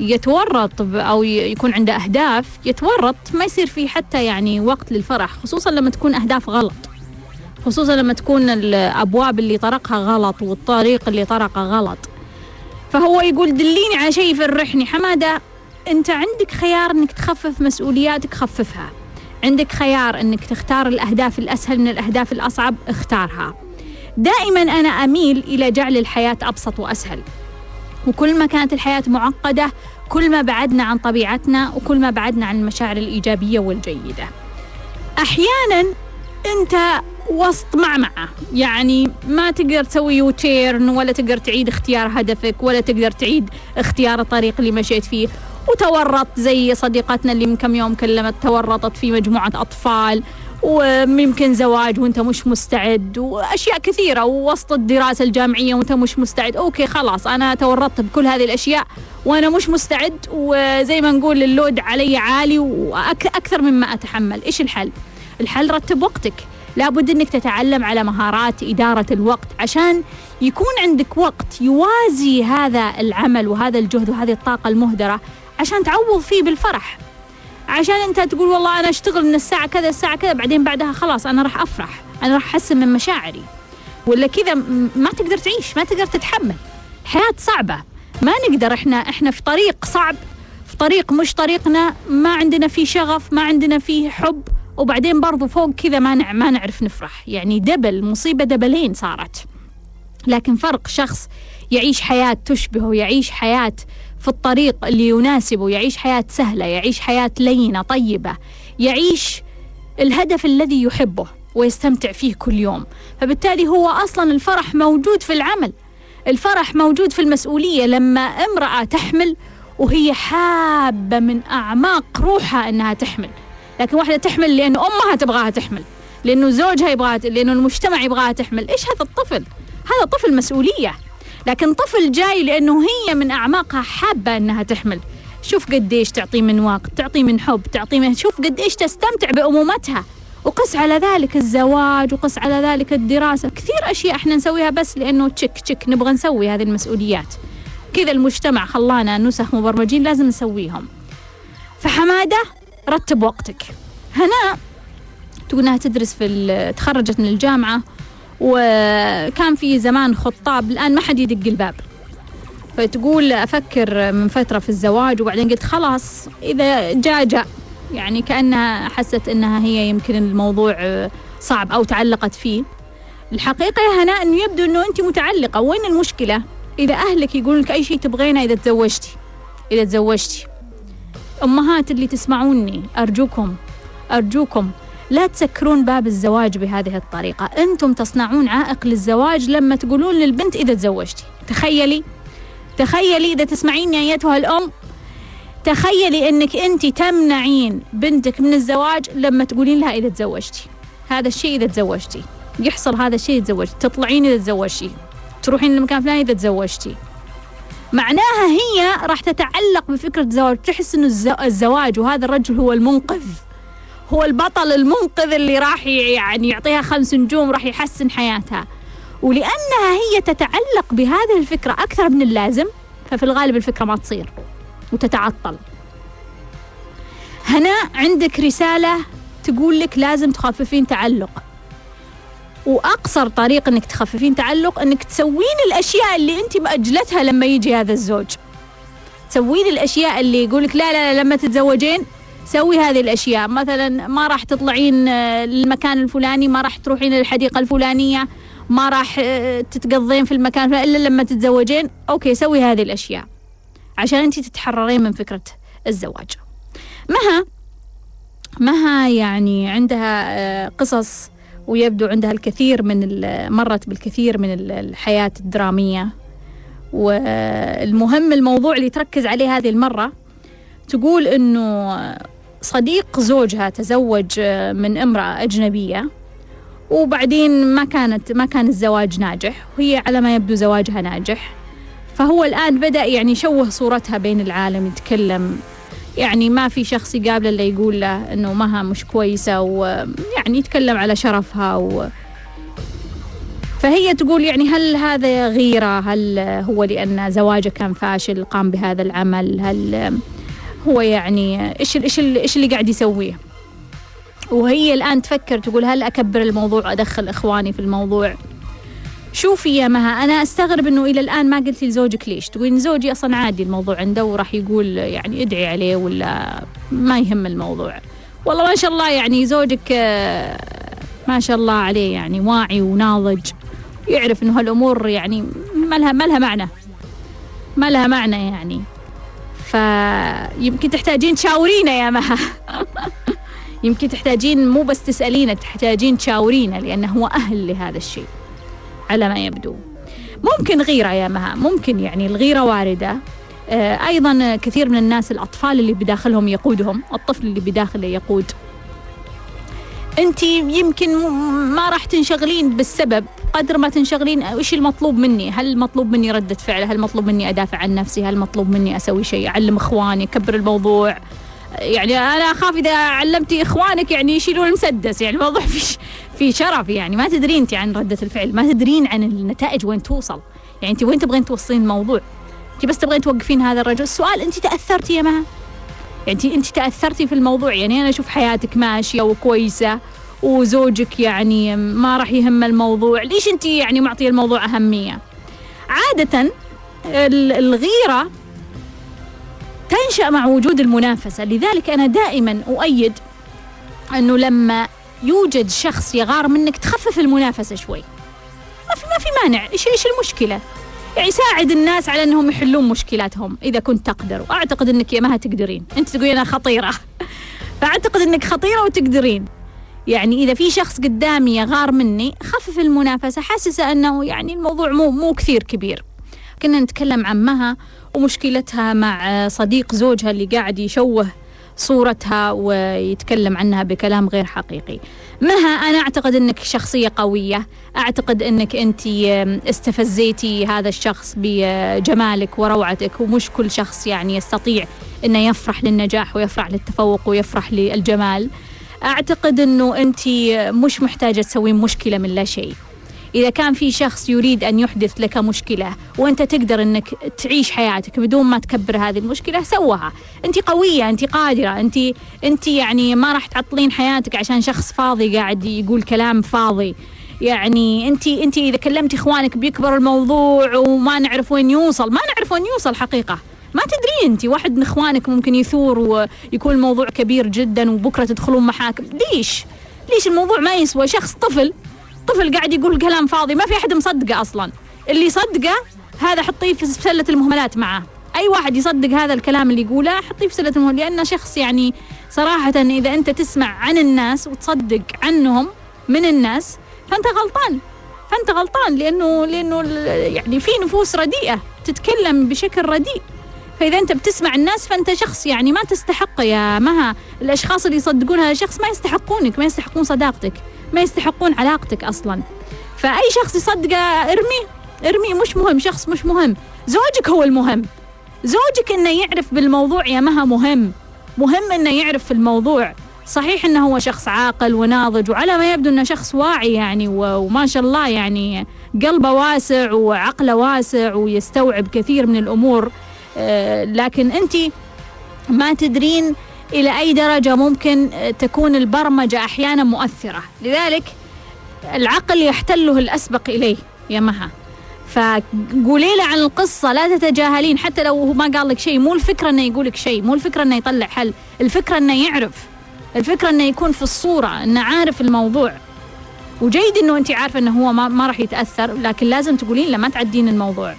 يتورط أو يكون عنده أهداف يتورط ما يصير فيه حتى يعني وقت للفرح خصوصا لما تكون أهداف غلط. خصوصا لما تكون الأبواب اللي طرقها غلط والطريق اللي طرقه غلط. فهو يقول دليني على شيء يفرحني حمادة أنت عندك خيار إنك تخفف مسؤولياتك خففها. عندك خيار إنك تختار الأهداف الأسهل من الأهداف الأصعب اختارها. دائما أنا أميل إلى جعل الحياة أبسط وأسهل. وكل ما كانت الحياة معقدة كل ما بعدنا عن طبيعتنا وكل ما بعدنا عن المشاعر الإيجابية والجيدة. أحيانا أنت وسط معمعة يعني ما تقدر تسوي يوتيرن ولا تقدر تعيد اختيار هدفك ولا تقدر تعيد اختيار الطريق اللي مشيت فيه. وتورط زي صديقتنا اللي من كم يوم كلمت تورطت في مجموعة أطفال. ويمكن زواج وانت مش مستعد وأشياء كثيرة ووسط الدراسة الجامعية وانت مش مستعد. okay خلاص أنا تورطت بكل هذه الأشياء وأنا مش مستعد وزي ما نقول ال load علي عالي وأكثر مما أتحمل. إيش الحل؟ الحل رتب وقتك. لابد إنك تتعلم على مهارات إدارة الوقت عشان يكون عندك وقت يوازي هذا العمل وهذا الجهد وهذه الطاقة المهدرة عشان تعوض فيه بالفرح. عشان انت تقول والله أنا أشتغل من الساعة كذا الساعة كذا بعدين بعدها خلاص أنا راح أفرح. أنا راح أحسن من مشاعري. ولا كذا ما تقدر تعيش ما تقدر تتحمل. الحياة صعبة. ما نقدر إحنا إحنا في طريق صعب في طريق مش طريقنا. ما عندنا فيه شغف ما عندنا فيه حب وبعدين برضو فوق كذا ما ما نعرف نفرح. يعني دبل مصيبة دبلين صارت. لكن فرق شخص يعيش حياة تشبهه يعيش حياة في الطريق اللي يناسبه يعيش حياة سهلة يعيش حياة لينة طيبة يعيش الهدف الذي يحبه ويستمتع فيه كل يوم. فبالتالي هو أصلا الفرح موجود في العمل. الفرح موجود في المسؤولية. لما امرأة تحمل وهي حابة من أعماق روحها أنها تحمل. لكن واحدة تحمل لأنه أمها تبغاها تحمل لأنه زوجها يبغاها لأنه المجتمع يبغاها تحمل. إيش هذا الطفل؟ هذا طفل مسؤولية. لكن طفل جاي لأنه هي من أعماقها حابة أنها تحمل. شوف قديش تعطيه من وقت تعطيه من حب تعطيه من شوف قديش تستمتع بأمومتها. وقس على ذلك الزواج وقس على ذلك الدراسة. كثير أشياء إحنا نسويها بس لأنه تشك تشك نبغى نسوي هذه المسؤوليات. كذا المجتمع خلانا نسخ مبرمجين لازم نسويهم. فحمادة رتب وقتك. هنا تقول إنها تدرس في تخرجت من الجامعة. وكان في زمان خطاب الآن ما حد يدق الباب. فتقول أفكر من فترة في الزواج وبعدين قلت خلاص إذا جاء جاء. يعني كأنها حست أنها هي يمكن الموضوع صعب أو تعلقت فيه. الحقيقة يا هناء أنه يبدو أنه أنت متعلقة. وين المشكلة؟ إذا أهلك يقولون لك أي شيء تبغينه إذا تزوجتي. إذا تزوجتي. أمهات اللي تسمعوني أرجوكم أرجوكم لا تسكرون باب الزواج بهذه الطريقة. أنتم تصنعون عائق للزواج لما تقولون للبنت إذا تزوجتي. تخيلي تخيلي إذا تسمعين يا أيتها الأم تخيلي أنك أنت تمنعين بنتك من الزواج لما تقولين لها إذا تزوجتي. هذا الشيء إذا تزوجتي. يحصل هذا الشيء تزوجتي. تطلعين إذا تزوجتي. تروحين لمكان فلاني إذا تزوجتي. معناها هي راح تتعلق بفكرة الزواج تحس أنه الزو- الزواج وهذا الرجل هو المنقذ. هو البطل المنقذ اللي راح يعني يعطيها خمس نجوم راح يحسن حياتها. ولأنها هي تتعلق بهذه الفكرة أكثر من اللازم ففي الغالب الفكرة ما تصير وتتعطل. هنا عندك رسالة تقول لك لازم تخففين تعلق. وأقصر طريق إنك تخففين تعلق إنك تسوين الأشياء اللي أنت مأجلتها لما يجي هذا الزوج. تسوين الأشياء اللي يقولك لا لا لا لما تتزوجين سوي هذه الأشياء. مثلا ما راح تطلعين آه، للمكان الفلاني ما راح تروحين للحديقة الفلانية ما راح آه، تتقضين في المكان إلا لما تتزوجين. okay سوي هذه الأشياء عشان انت تتحررين من فكرة الزواج. مها مها يعني عندها آه، قصص ويبدو عندها الكثير من مرت بالكثير من ال- الحياة الدرامية. والمهم الموضوع اللي تركز عليه هذه المرة تقول إنه صديق زوجها تزوج من امرأة أجنبية وبعدين ما كانت ما كان الزواج ناجح وهي على ما يبدو زواجها ناجح. فهو الآن بدأ يعني يشوه صورتها بين العالم يتكلم. يعني ما في شخص يقابله إلا يقول له إنه مها مش كويسة ويعني يتكلم على شرفها و فهي تقول يعني هل هذا غيرة؟ هل هو لأن زواجه كان فاشل قام بهذا العمل؟ هل هو يعني إيش إيش إيش اللي قاعد يسويه. وهي الآن تفكر تقول هل أكبر الموضوع وأدخل إخواني في الموضوع؟ شوفي يا مها أنا أستغرب إنه إلى الآن ما قلتي لزوجك ليش. تقولين زوجي أصلا عادي الموضوع عنده وراح يقول يعني ادعي عليه ولا ما يهم الموضوع. والله ما شاء الله يعني زوجك آه، ما شاء الله عليه يعني واعي وناضج يعرف إنه هالأمور يعني ما لها ما لها معنى. ما لها معنى يعني. فيمكن تحتاجين تشاورينا يا مها. يمكن تحتاجين مو بس تسألينا تحتاجين تشاورينا لأنه هو أهل لهذا الشيء على ما يبدو. ممكن غيرة يا مها ممكن يعني الغيرة واردة. آه، أيضا كثير من الناس الأطفال اللي بداخلهم يقودهم الطفل اللي بداخله يقود. أنت يمكن ما راح تنشغلين بالسبب قدر ما تنشغلين إيش المطلوب مني؟ هل مطلوب مني ردة فعل هل مطلوب مني أدافع عن نفسي؟ هل مطلوب مني أسوي شيء؟ أعلم إخواني أكبر الموضوع. يعني أنا أخاف إذا علمتي إخوانك يعني يشيلون المسدس يعني الموضوع في في شرف يعني. ما تدرين أنت عن ردة الفعل ما تدرين عن النتائج وين توصل. يعني أنت وين تبغين توصلين الموضوع؟ أنت بس تبغين توقفين هذا الرجل. السؤال أنت تأثرتي يا مها؟ يعني أنت تأثرتي في الموضوع؟ يعني أنا أشوف حياتك ماشية وكويسة. وزوجك يعني ما راح يهم الموضوع. ليش أنت يعني معطيه الموضوع أهمية؟ عادة ال- الغيرة تنشأ مع وجود المنافسة. لذلك أنا دائما أؤيد أنه لما يوجد شخص يغار منك تخفف المنافسة شوي. ما في ما في مانع. إيش إيش المشكلة؟ يعني ساعد الناس على أنهم يحلون مشكلاتهم إذا كنت تقدر. وأعتقد أنك يا مها تقدرين أنت تقولين أنا خطيرة. فأعتقد أنك خطيرة وتقدرين. يعني إذا في شخص قدامي يغار مني خفف المنافسة حاسسة أنه يعني الموضوع مو مو كثير كبير. كنا نتكلم عن مها ومشكلتها مع صديق زوجها اللي قاعد يشوه صورتها ويتكلم عنها بكلام غير حقيقي. مها أنا أعتقد أنك شخصية قوية. أعتقد أنك أنت استفزيتي هذا الشخص بجمالك وروعتك ومش كل شخص يعني يستطيع أنه يفرح للنجاح ويفرح للتفوق ويفرح للجمال. أعتقد أنه أنت مش محتاجة تسوين مشكلة من لا شيء. إذا كان في شخص يريد أن يحدث لك مشكلة وأنت تقدر أنك تعيش حياتك بدون ما تكبر هذه المشكلة سوها. أنت قوية أنت قادرة أنت أنت يعني ما راح تعطلين حياتك عشان شخص فاضي قاعد يقول كلام فاضي. يعني أنت أنت إذا كلمتي إخوانك بيكبر الموضوع وما نعرف وين يوصل ما نعرف وين يوصل حقيقة. ما تدرين انت واحد من إخوانك ممكن يثور ويكون الموضوع كبير جدا وبكرة تدخلون محاكم ليش؟ ليش الموضوع ما يسوى؟ شخص طفل طفل قاعد يقول كلام فاضي ما في أحد مصدقه أصلا. اللي صدقه هذا حطيه في سلة المهملات معاه أي واحد يصدق هذا الكلام اللي يقوله حطيه في سلة المهم لأنه شخص يعني صراحة إذا أنت تسمع عن الناس وتصدق عنهم من الناس فأنت غلطان. فأنت غلطان لأنه لأنه يعني في نفوس رديئة تتكلم بشكل رديء. فإذا أنت بتسمع الناس فأنت شخص يعني ما تستحق يا مها. الأشخاص اللي يصدقون هذا الشخص ما يستحقونك ما يستحقون صداقتك ما يستحقون علاقتك أصلا. فأي شخص يصدقه ارميه ارميه مش مهم شخص مش مهم. زوجك هو المهم. زوجك إنه يعرف بالموضوع يا مها مهم. مهم إنه يعرف في الموضوع. صحيح إنه هو شخص عاقل وناضج وعلى ما يبدو إنه شخص واعي يعني وما شاء الله يعني قلبه واسع وعقله واسع ويستوعب كثير من الأمور. لكن انت ما تدرين إلى أي درجة ممكن آه، تكون البرمجة أحيانا مؤثرة. لذلك العقل يحتله الأسبق إليه يا مها. فقولي له عن القصة لا تتجاهلين. حتى لو هو ما قال لك شيء مو الفكرة إنه يقول لك شيء مو الفكرة إنه يطلع حل. الفكرة إنه يعرف. الفكرة إنه يكون في الصورة إنه عارف الموضوع. وجيد إنه أنت عارفة إنه هو ما, ما راح يتأثر لكن لازم تقولين له ما تعدين الموضوع.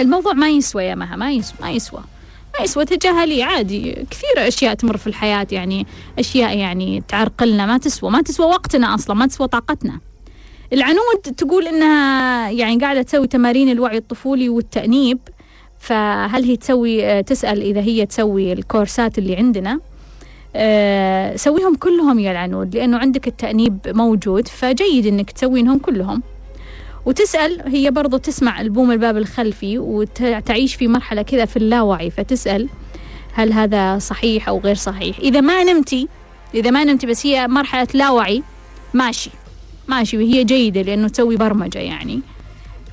الموضوع ما يسوى يا مها ما يسوى ما يسوى. ما يسوى تجاهلي عادي. كثير أشياء تمر في الحياة يعني أشياء يعني تعرقلنا ما تسوى ما تسوى وقتنا أصلا ما تسوى طاقتنا. العنود تقول إنها يعني قاعدة تسوي تمارين الوعي الطفولي والتأنيب. فهل هي تسوي تسأل إذا هي تسوي الكورسات اللي عندنا. آه، سويهم كلهم يا العنود لأنه عندك التأنيب موجود. فجيد إنك تسوينهم كلهم. وتسأل هي برضو تسمع ألبوم الباب الخلفي وتعيش في مرحلة كذا في اللاوعي فتسأل هل هذا صحيح أو غير صحيح. إذا ما نمتي إذا ما نمتي بس هي مرحلة لاوعي ماشي ماشي وهي جيدة لأنه تسوي برمجة يعني.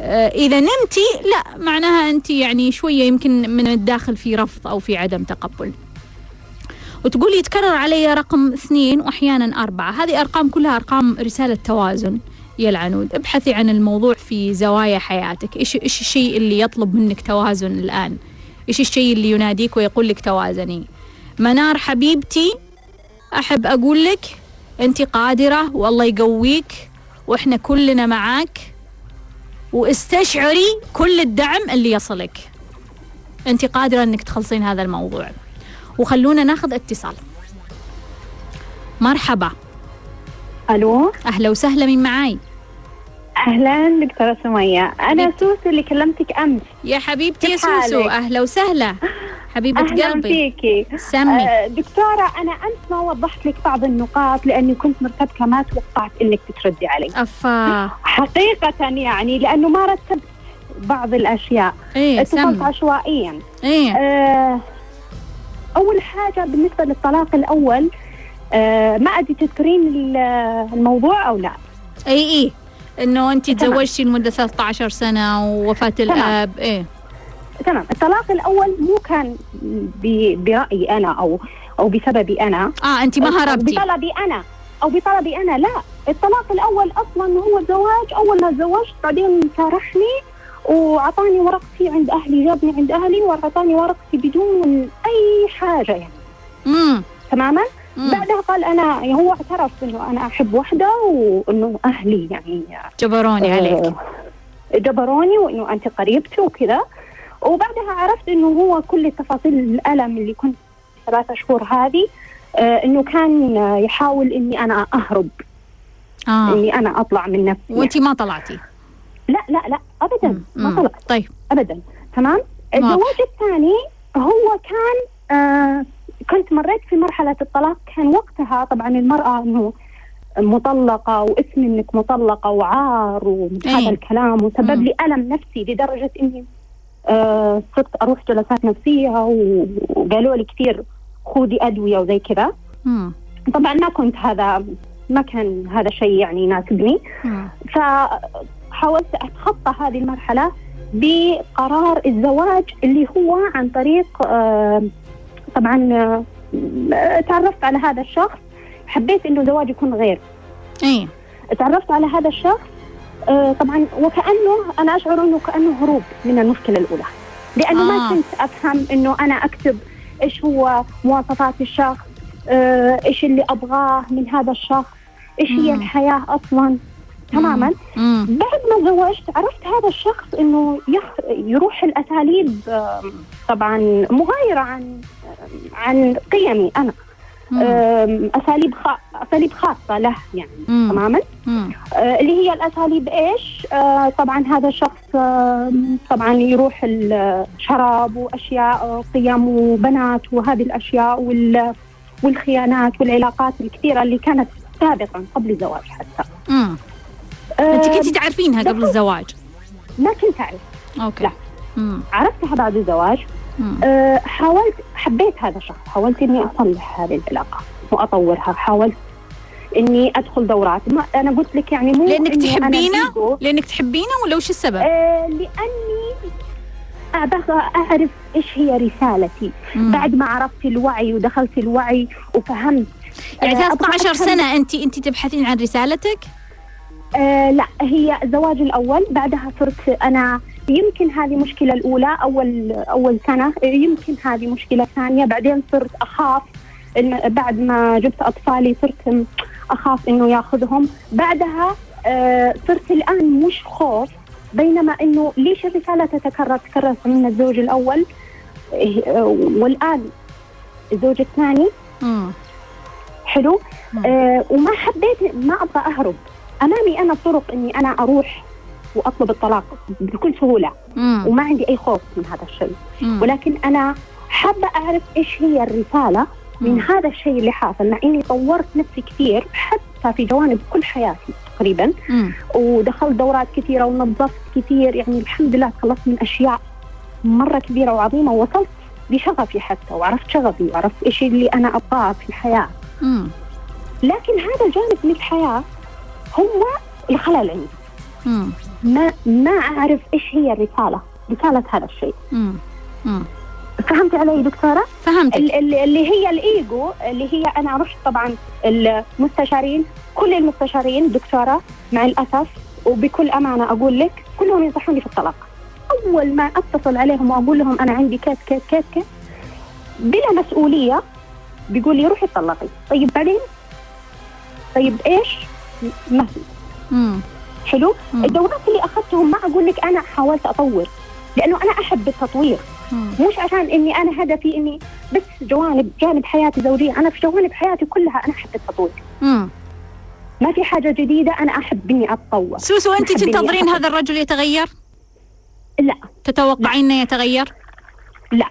آه، إذا نمتي لا معناها أنت يعني شوية يمكن من الداخل في رفض أو في عدم تقبل. وتقول يتكرر علي رقم اثنين وأحيانا أربعة. هذه أرقام كلها أرقام رسالة توازن. يا العنود ابحثي عن الموضوع في زوايا حياتك. إيش إيش الشيء اللي يطلب منك توازن الآن؟ إيش الشيء اللي يناديك ويقول لك توازني؟ منار حبيبتي أحب أقول لك أنت قادرة والله يقويك وإحنا كلنا معاك واستشعري كل الدعم اللي يصلك. أنت قادرة أنك تخلصين هذا الموضوع. وخلونا ناخذ اتصال. مرحبا. ألو؟ أهلا وسهلا من معاي؟ أهلا دكتورة سمية. أنا حبيبتي. سوسو اللي كلمتك أمس. يا حبيبتي يا سوسو حالك؟ أهلا وسهلا. حبيبة أهلا قلبي. فيكي. سمي. آه دكتورة أنا أمس ما وضحت لك بعض النقاط لأني كنت مرتبكة ما توقعت إنك بتردي علي. أفا. حقيقة يعني لأنه ما رتبت بعض الأشياء. إيه اتصلت عشوائيا. إيه. آه أول حاجة بالنسبة للطلاق الأول ما أدري تذكرين ال- الموضوع أو لا. إي إي. إنه أنت. تزوجتي لمدة 13 سنة ووفاة الأب. إيه تمام. الطلاق الأول مو كان برأيي أنا أو أو بسببي أنا. آه أنت ما هربتي. بطلبي أنا. أو بطلبي أنا لا. الطلاق الأول أصلا هو زواج أول ما تزوجت بعدين سارحني وأعطاني ورقتي عند أهلي جابني عند أهلي واعطاني ورقتي بدون أي حاجة يعني. امم تماما؟ بعدها قال أنا هو اعترف إنه أنا أحب وحدة وإنه أهلي يعني جبروني عليك. آه، جبروني وإنه أنت قريبتي وكذا. وبعدها عرفت إنه هو كل تفاصيل الألم اللي كنت ثلاثة شهور هذه آه إنه كان آه، يحاول إني أنا أهرب. آه. إني أنا أطلع من نفسي. وانت ما طلعتي؟ لا لا لا ابدا ما مم. طلعت. طيب. ابدا. تمام. الزواج الثاني هو كان آه كنت مريت في مرحلة الطلاق كان وقتها طبعا المرأة إنه مطلقة واسم إنك مطلقة وعار وهذا إيه. الكلام وسبب. لي ألم نفسي لدرجة إني آه صرت أروح جلسات نفسية و- وقالوا لي كثير خذي أدوية وزي كذا طبعا ما كنت هذا ما كان هذا شيء يعني يناسبني. فحاولت أتخطى هذه المرحلة بقرار الزواج اللي هو عن طريق آه، طبعا آه، تعرفت على هذا الشخص حبيت إنه زواج يكون غير إيه تعرفت على هذا الشخص آه، طبعا وكأنه أنا أشعر إنه كأنه هروب من المشكلة الأولى لأنه آه. ما كنت أفهم إنه أنا أكتب إيش هو مواصفات الشخص آه، إيش اللي أبغاه من هذا الشخص إيش هي. الحياة أصلا تماما. بعد ما تزوجت عرفت هذا الشخص إنه. يروح الأساليب طبعا مغايرة عن عن قيمي أنا أساليب. أساليب خاصة له يعني مم. تماما مم. آه، اللي هي الأساليب إيش؟ آه، طبعا هذا الشخص آم، طبعا يروح الشراب وأشياء آه، قيم وبنات وهذه الأشياء وال... والخيانات والعلاقات الكثيرة اللي كانت سابقا قبل الزواج حتى. مم. أنت آم، كنتي تعرفينها قبل الزواج ما كنت أعرف أوكي لا. مم. عرفتها بعد الزواج. أه حاولت حبيت هذا الشخص حاولت إني أصلح هذه العلاقة وأطورها حاولت إني أدخل دورات ما أنا قلت لك يعني مو لأنك تحبينه. لأنك تحبينه ولا وش السبب؟ أه لأني أبغى أعرف إيش هي رسالتي مم. بعد ما عرفت الوعي ودخلت الوعي وفهمت يعني آه، أبغى 13 أفهم- سنة أنت أنت تبحثين عن رسالتك؟ آه لا هي الزواج الأول. بعدها صرت أنا يمكن هذه مشكلة الأولى أول أول سنة. يمكن هذه مشكلة ثانية. بعدين صرت أخاف إن بعد ما جبت أطفالي صرت أخاف إنه ياخذهم. بعدها آه صرت الآن مش خوف بينما إنه ليش الرسالة تتكرر؟ تكررت من الزوج الأول. آه، والآن الزوج الثاني. حلو. آه وما حبيت ما أبغى أهرب. أمامي أنا طرق إني أنا أروح وأطلب الطلاق بكل سهولة مم. وما عندي أي خوف من هذا الشيء مم. ولكن أنا حابة أعرف إيش هي الرسالة من مم. هذا الشيء اللي حاصل مع إني طورت نفسي كثير حتى في جوانب كل حياتي تقريبا مم. ودخلت دورات كثيرة ونظفت كثير يعني الحمد لله تخلصت من أشياء مرة كبيرة وعظيمة ووصلت لشغفي حتى وعرفت شغفي وعرفت إيش اللي أنا أبغاه في الحياة مم. لكن هذا الجانب من الحياة هو الخلل عندي مم. ما ما أعرف إيش هي الرسالة رسالة هذا الشيء مم. مم. فهمتي علي ال- ال- اللي هي الإيجو اللي هي أنا رحت طبعا المستشارين كل المستشارين دكتورة مع الأسف وبكل أمانة أقول لك كلهم ينصحوني في الطلاق أول ما أتصل عليهم وأقول لهم أنا عندي case case case case بلا مسؤولية بيقول لي روحي اتطلقي طيب بعدين طيب إيش؟ ما في مم. حلو مم. الدورات اللي أخذتهم ما أقول لك أنا حاولت أطور لأنه أنا أحب التطوير مم. مش عشان إني أنا هدفي إني بس جوانب جانب حياتي الزوجيه أنا في جوانب حياتي كلها أنا أحب التطوير مم. ما في حاجة جديدة أنا أحب إني أتطور سوسو أنت تنتظرين هذا الرجل يتغير؟ لا تتوقعين إنه يتغير؟ لا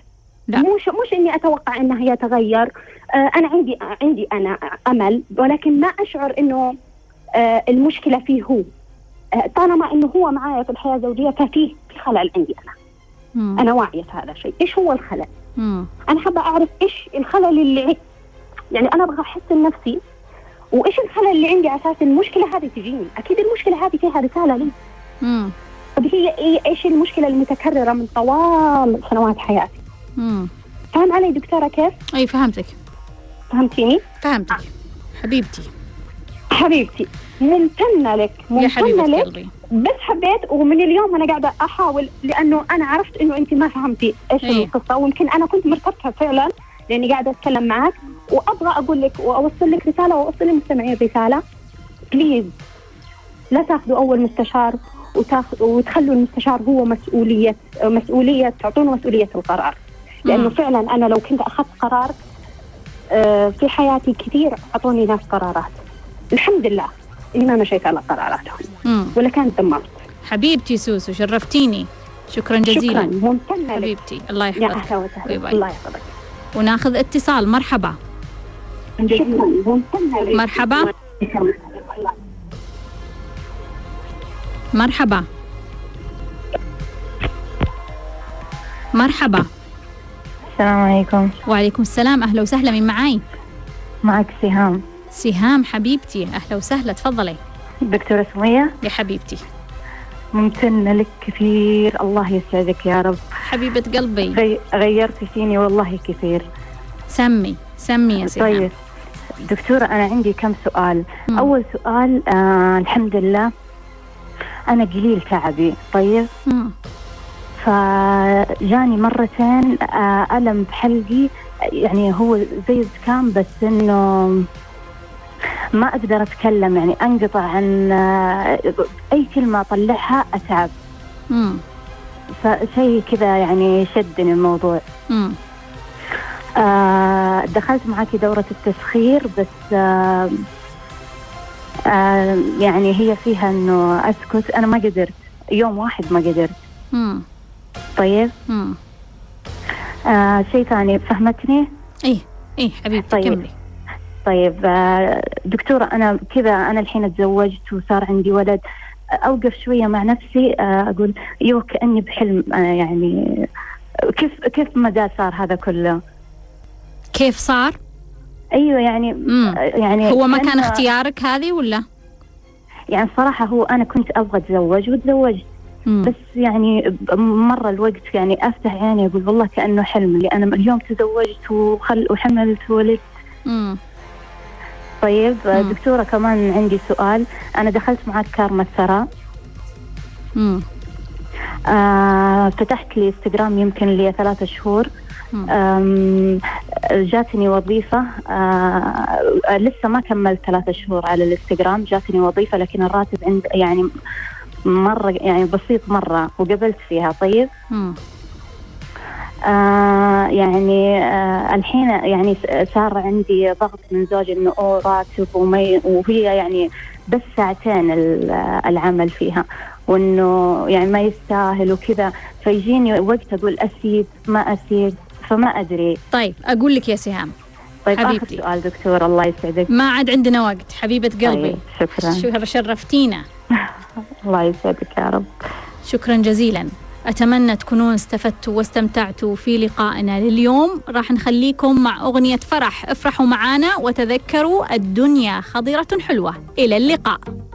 لا. مش مش إني أتوقع انها يتغير آه أنا عندي عندي أنا أمل ولكن ما أشعر إنه المشكلة فيه هو. آه طالما إنه هو معايا في الحياة الزوجية ففيه في خلل عندي أنا. مم. أنا واعية في هذا الشيء. إيش هو الخلل؟ مم. أنا حابة أعرف إيش الخلل اللي عندي. يعني أنا أبغى أحسن نفسي. وإيش الخلل اللي عندي على أساس المشكلة هذه تجيني؟ أكيد المشكلة هذه فيها رسالة لي. مم. طب هي إيه- إيش المشكلة المتكررة من طوال سنوات حياتي؟ مم. فهم علي دكتورة كيف؟ أي فهمتك. فهمتيني؟ فهمتك. حبيبتي. حبيبتي ممتنه لك حبيبة لك قلبي بس حبيت ومن اليوم أنا قاعدة أحاول لأنه أنا عرفت إنه أنت ما فهمتي إيش إيه. القصة ويمكن أنا كنت مرتبكه فعلا لأني قاعدة أتكلم معك وأبغى أقول لك وأوصل لك رسالة وأوصل للمستمعين رساله بليز لا تاخذوا أول مستشار وتاخ... وتخلوا المستشار هو مسؤولية مسؤولية تعطونه مسؤولية القرار لأنه مم. فعلا أنا لو كنت أخذت قرار آه، في حياتي كثير أعطوني ناس قرارات الحمد لله. اني ما مشيت على قراراتهم. ولا كانت دمرت حبيبتي سوسو شرفتيني. شكرا جزيلا. شكرا ممتنة لك. حبيبتي الله يحفظك. الله يحفظك. وناخذ اتصال. مرحبا. شكرا ممتنة لك. مرحبا. مرحبا. مرحبا. السلام عليكم. وعليكم السلام. أهلا وسهلا. من معاي؟ معك سهام. سهام حبيبتي. أهلا وسهلا تفضلي. دكتورة سمية. يا حبيبتي. ممتنة لك كثير. الله يسعدك يا رب. حبيبة قلبي. غي- غيرت فيني والله كثير. سمي سمي يا سهام. طيب. دكتورة أنا عندي كم سؤال. مم. أول سؤال آه الحمد لله أنا قليل تعبي. طيب. مم. فجاني مرتين آه ألم بحلقي. يعني هو زي الزكام بس إنه ما أقدر أتكلم يعني أنقطع عن آه، أي كلمة أطلعها أتعب مم. فشيء كذا يعني شدني الموضوع مم. آه دخلت معاكي دورة التسخير بس آه آه يعني هي فيها إنه أسكت أنا ما قدرت يوم واحد ما قدرت مم. طيب مم. آه شيء ثاني فهمتني إيه إيه حبيبتي طيب. كملي طيب آه دكتورة أنا كذا أنا الحين اتزوجت وصار عندي ولد أوقف شوية مع نفسي آه أقول يو كأني بحلم آه يعني كيف كيف مدى صار هذا كله كيف صار؟ أيوه يعني مم. يعني هو ما كأن اختيارك هذه ولا؟ يعني صراحة هو أنا كنت أبغى أتزوج وتزوجت مم. بس يعني مرة الوقت يعني أفتح عيني أقول والله كأنه حلم اللي أنا اليوم تزوجت وخل وحملت وولدت. طيب مم. دكتورة كمان عندي سؤال. أنا دخلت معك كارما الثراء مم. آه فتحت لي انستغرام يمكن لي ثلاثة شهور. جاتني وظيفة. آه لسه ما كملت ثلاثة شهور على الإنستغرام. جاتني وظيفة لكن الراتب عند يعني مرة يعني بسيط مرة وقبلت فيها. طيب؟ مم. آه يعني آه الحين يعني صار عندي ضغط من زوجي إنه أوه راتب ومي وهي يعني بس ساعتين ال- العمل فيها وإنه يعني ما يستاهل وكذا. فيجيني وقت أقول أسيب ما أسيب فما أدري. طيب أقول لك يا سهام. طيب حبيبتي. اخر سؤال دكتور الله يسعدك. ما عاد عندنا وقت حبيبة قلبي. طيب شكرا شرفتينا. الله يسعدك يا رب. شكرا جزيلا. أتمنى تكونون استفدتوا واستمتعتوا في لقائنا لليوم. راح نخليكم مع أغنية فرح. افرحوا معانا وتذكروا الدنيا خضرة حلوة. إلى اللقاء.